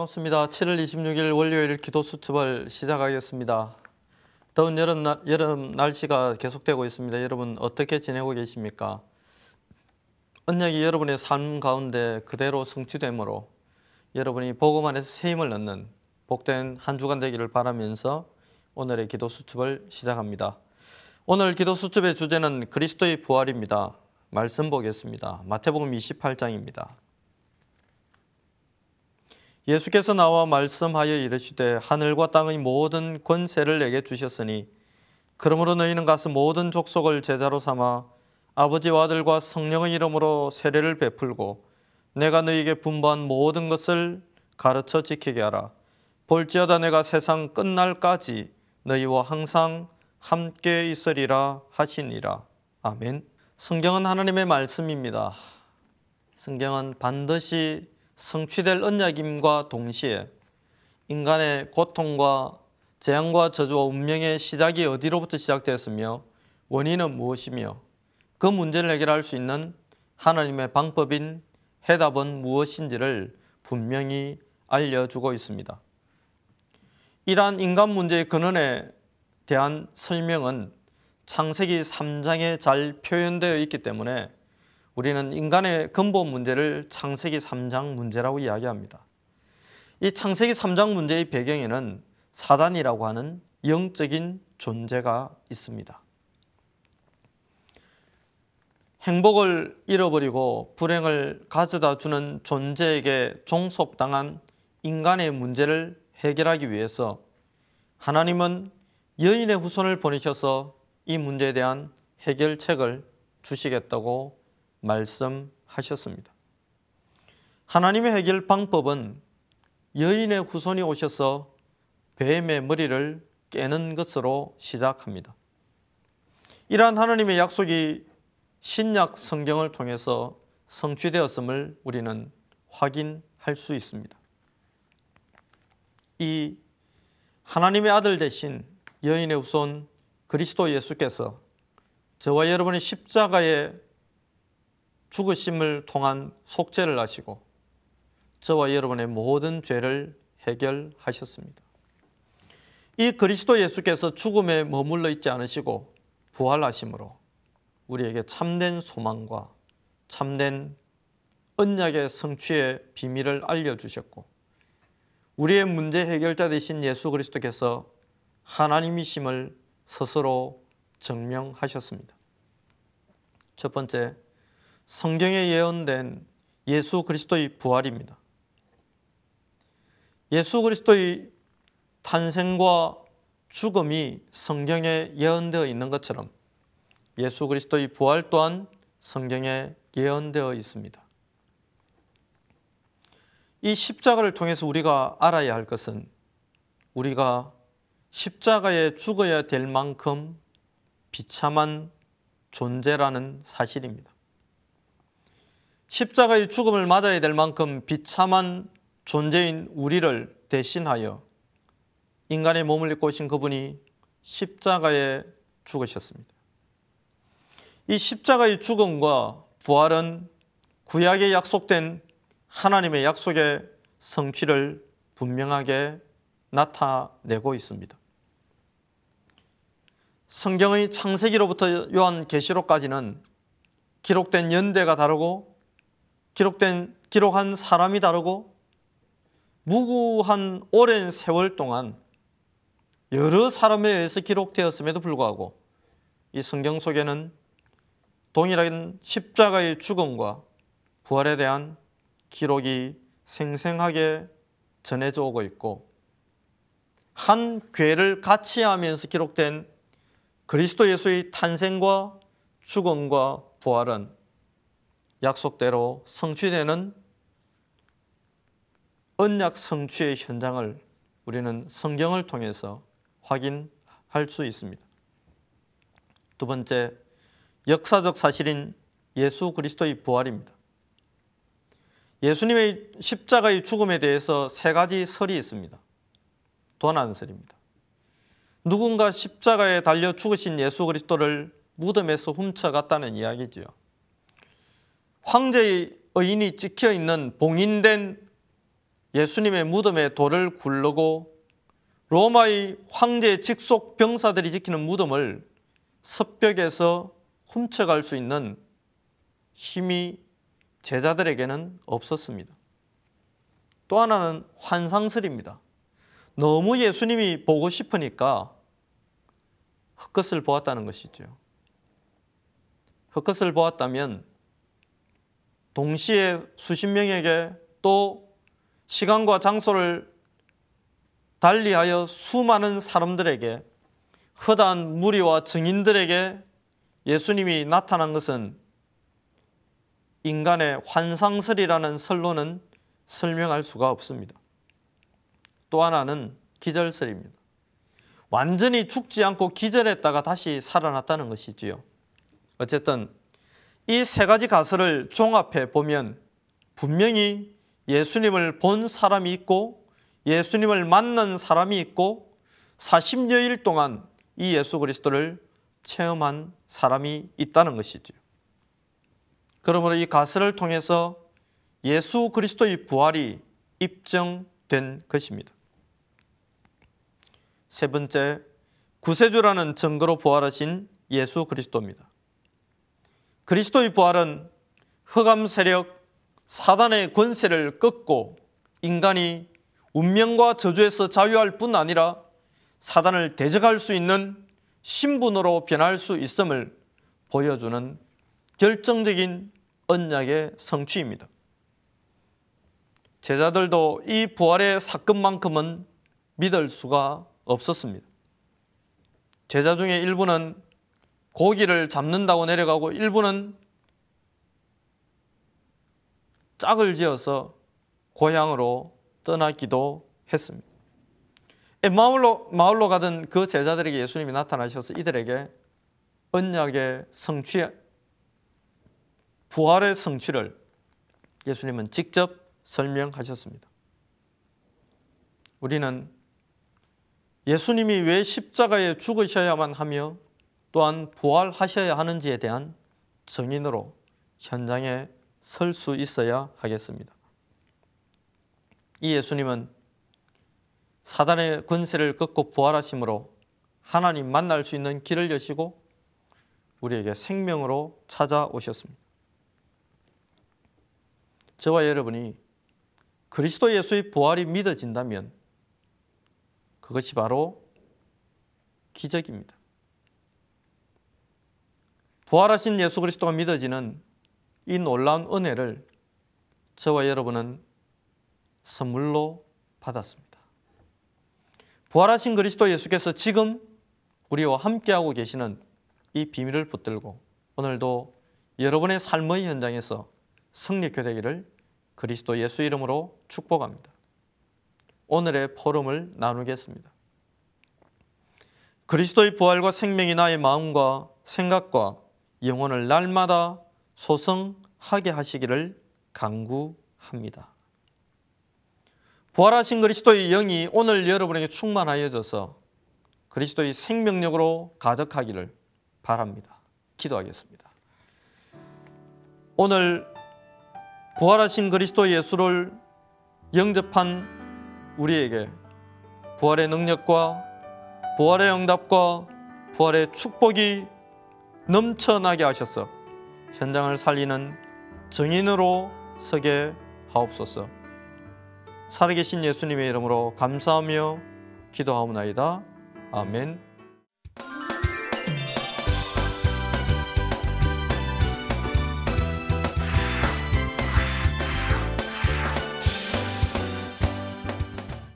반갑습니다. 7월 26일 월요일 기도 수첩을 시작하겠습니다. 더운 여름, 날, 여름 날씨가 계속되고 있습니다. 여러분 어떻게 지내고 계십니까? 언약이 여러분의 삶 가운데 그대로 성취되므로 여러분이 복음 안에서 새 힘을 얻는 복된 한 주간 되기를 바라면서 오늘의 기도 수첩을 시작합니다. 오늘 기도 수첩의 주제는 그리스도의 부활입니다. 말씀 보겠습니다. 마태복음 28장입니다. 예수께서 나와 말씀하여 이르시되 하늘과 땅의 모든 권세를 내게 주셨으니 그러므로 너희는 가서 모든 족속을 제자로 삼아 아버지와 아들과 성령의 이름으로 세례를 베풀고 내가 너희에게 분부한 모든 것을 가르쳐 지키게 하라. 볼지어다 내가 세상 끝날까지 너희와 항상 함께 있으리라 하시니라. 아멘. 성경은 하나님의 말씀입니다. 성경은 반드시 성취될 언약임과 동시에 인간의 고통과 재앙과 저주와 운명의 시작이 어디로부터 시작되었으며 원인은 무엇이며 그 문제를 해결할 수 있는 하나님의 방법인 해답은 무엇인지를 분명히 알려주고 있습니다. 이러한 인간 문제의 근원에 대한 설명은 창세기 3장에 잘 표현되어 있기 때문에 우리는 인간의 근본 문제를 창세기 3장 문제라고 이야기합니다. 이 창세기 3장 문제의 배경에는 사단이라고 하는 영적인 존재가 있습니다. 행복을 잃어버리고 불행을 가져다 주는 존재에게 종속당한 인간의 문제를 해결하기 위해서 하나님은 여인의 후손을 보내셔서 이 문제에 대한 해결책을 주시겠다고 말씀하셨습니다. 하나님의 해결 방법은 여인의 후손이 오셔서 뱀의 머리를 깨는 것으로 시작합니다. 이러한 하나님의 약속이 신약 성경을 통해서 성취되었음을 우리는 확인할 수 있습니다. 이 하나님의 아들 대신 여인의 후손 그리스도 예수께서 저와 여러분의 십자가의 죽으심을 통한 속죄를 하시고 저와 여러분의 모든 죄를 해결하셨습니다. 이 그리스도 예수께서 죽음에 머물러 있지 않으시고 부활하심으로 우리에게 참된 소망과 참된 언약의 성취의 비밀을 알려주셨고 우리의 문제 해결자 되신 예수 그리스도께서 하나님이심을 스스로 증명하셨습니다. 첫 번째, 성경에 예언된 예수 그리스도의 부활입니다. 예수 그리스도의 탄생과 죽음이 성경에 예언되어 있는 것처럼 예수 그리스도의 부활 또한 성경에 예언되어 있습니다. 이 십자가를 통해서 우리가 알아야 할 것은 우리가 십자가에 죽어야 될 만큼 비참한 존재라는 사실입니다. 십자가의 죽음을 맞아야 될 만큼 비참한 존재인 우리를 대신하여 인간의 몸을 입고 오신 그분이 십자가에 죽으셨습니다. 이 십자가의 죽음과 부활은 구약에 약속된 하나님의 약속의 성취를 분명하게 나타내고 있습니다. 성경의 창세기로부터 요한계시록까지는 기록된 연대가 다르고 기록된 기록한 사람이 다르고 무구한 오랜 세월 동안 여러 사람에 의해서 기록되었음에도 불구하고 이 성경 속에는 동일한 십자가의 죽음과 부활에 대한 기록이 생생하게 전해져 오고 있고 한 괴를 같이 하면서 기록된 그리스도 예수의 탄생과 죽음과 부활은 약속대로 성취되는 언약 성취의 현장을 우리는 성경을 통해서 확인할 수 있습니다. 두 번째, 역사적 사실인 예수 그리스도의 부활입니다. 예수님의 십자가의 죽음에 대해서 세 가지 설이 있습니다. 도난설입니다. 누군가 십자가에 달려 죽으신 예수 그리스도를 무덤에서 훔쳐갔다는 이야기지요. 황제의 의인이 찍혀 있는 봉인된 예수님의 무덤에 돌을 굴르고 로마의 황제 직속 병사들이 지키는 무덤을 섭벽에서 훔쳐갈 수 있는 힘이 제자들에게는 없었습니다. 또 하나는 환상설입니다. 너무 예수님이 보고 싶으니까 헛것을 보았다는 것이죠. 헛것을 보았다면 동시에 수십 명에게 또 시간과 장소를 달리하여 수많은 사람들에게 허다한 무리와 증인들에게 예수님이 나타난 것은 인간의 환상설이라는 설로는 설명할 수가 없습니다. 또 하나는 기절설입니다. 완전히 죽지 않고 기절했다가 다시 살아났다는 것이지요. 어쨌든 이 세 가지 가설을 종합해 보면 분명히 예수님을 본 사람이 있고 예수님을 만난 사람이 있고 40여일 동안 이 예수 그리스도를 체험한 사람이 있다는 것이죠. 그러므로 이 가설을 통해서 예수 그리스도의 부활이 입증된 것입니다. 세 번째, 구세주라는 증거로 부활하신 예수 그리스도입니다. 그리스도의 부활은 흑암 세력 사단의 권세를 꺾고 인간이 운명과 저주에서 자유할 뿐 아니라 사단을 대적할 수 있는 신분으로 변할 수 있음을 보여주는 결정적인 언약의 성취입니다. 제자들도 이 부활의 사건만큼은 믿을 수가 없었습니다. 제자 중에 일부는 고기를 잡는다고 내려가고 일부는 짝을 지어서 고향으로 떠나기도 했습니다. 마을로, 마을로 가던 그 제자들에게 예수님이 나타나셔서 이들에게 언약의 성취, 부활의 성취를 예수님은 직접 설명하셨습니다. 우리는 예수님이 왜 십자가에 죽으셔야만 하며 또한 부활하셔야 하는지에 대한 증인으로 현장에 설 수 있어야 하겠습니다. 이 예수님은 사단의 권세를 꺾고 부활하심으로 하나님 만날 수 있는 길을 여시고 우리에게 생명으로 찾아오셨습니다. 저와 여러분이 그리스도 예수의 부활이 믿어진다면 그것이 바로 기적입니다. 부활하신 예수 그리스도가 믿어지는 이 놀라운 은혜를 저와 여러분은 선물로 받았습니다. 부활하신 그리스도 예수께서 지금 우리와 함께하고 계시는 이 비밀을 붙들고 오늘도 여러분의 삶의 현장에서 성립해 되기를 그리스도 예수 이름으로 축복합니다. 오늘의 포럼을 나누겠습니다. 그리스도의 부활과 생명이 나의 마음과 생각과 영혼을 날마다 소성하게 하시기를 간구합니다. 부활하신 그리스도의 영이 오늘 여러분에게 충만하여져서 그리스도의 생명력으로 가득하기를 바랍니다. 기도하겠습니다. 오늘 부활하신 그리스도 예수를 영접한 우리에게 부활의 능력과 부활의 응답과 부활의 축복이 넘쳐나게 하셔서 현장을 살리는 증인으로 서게 하옵소서. 살아계신 예수님의 이름으로 감사하며 기도하옵나이다. 아멘.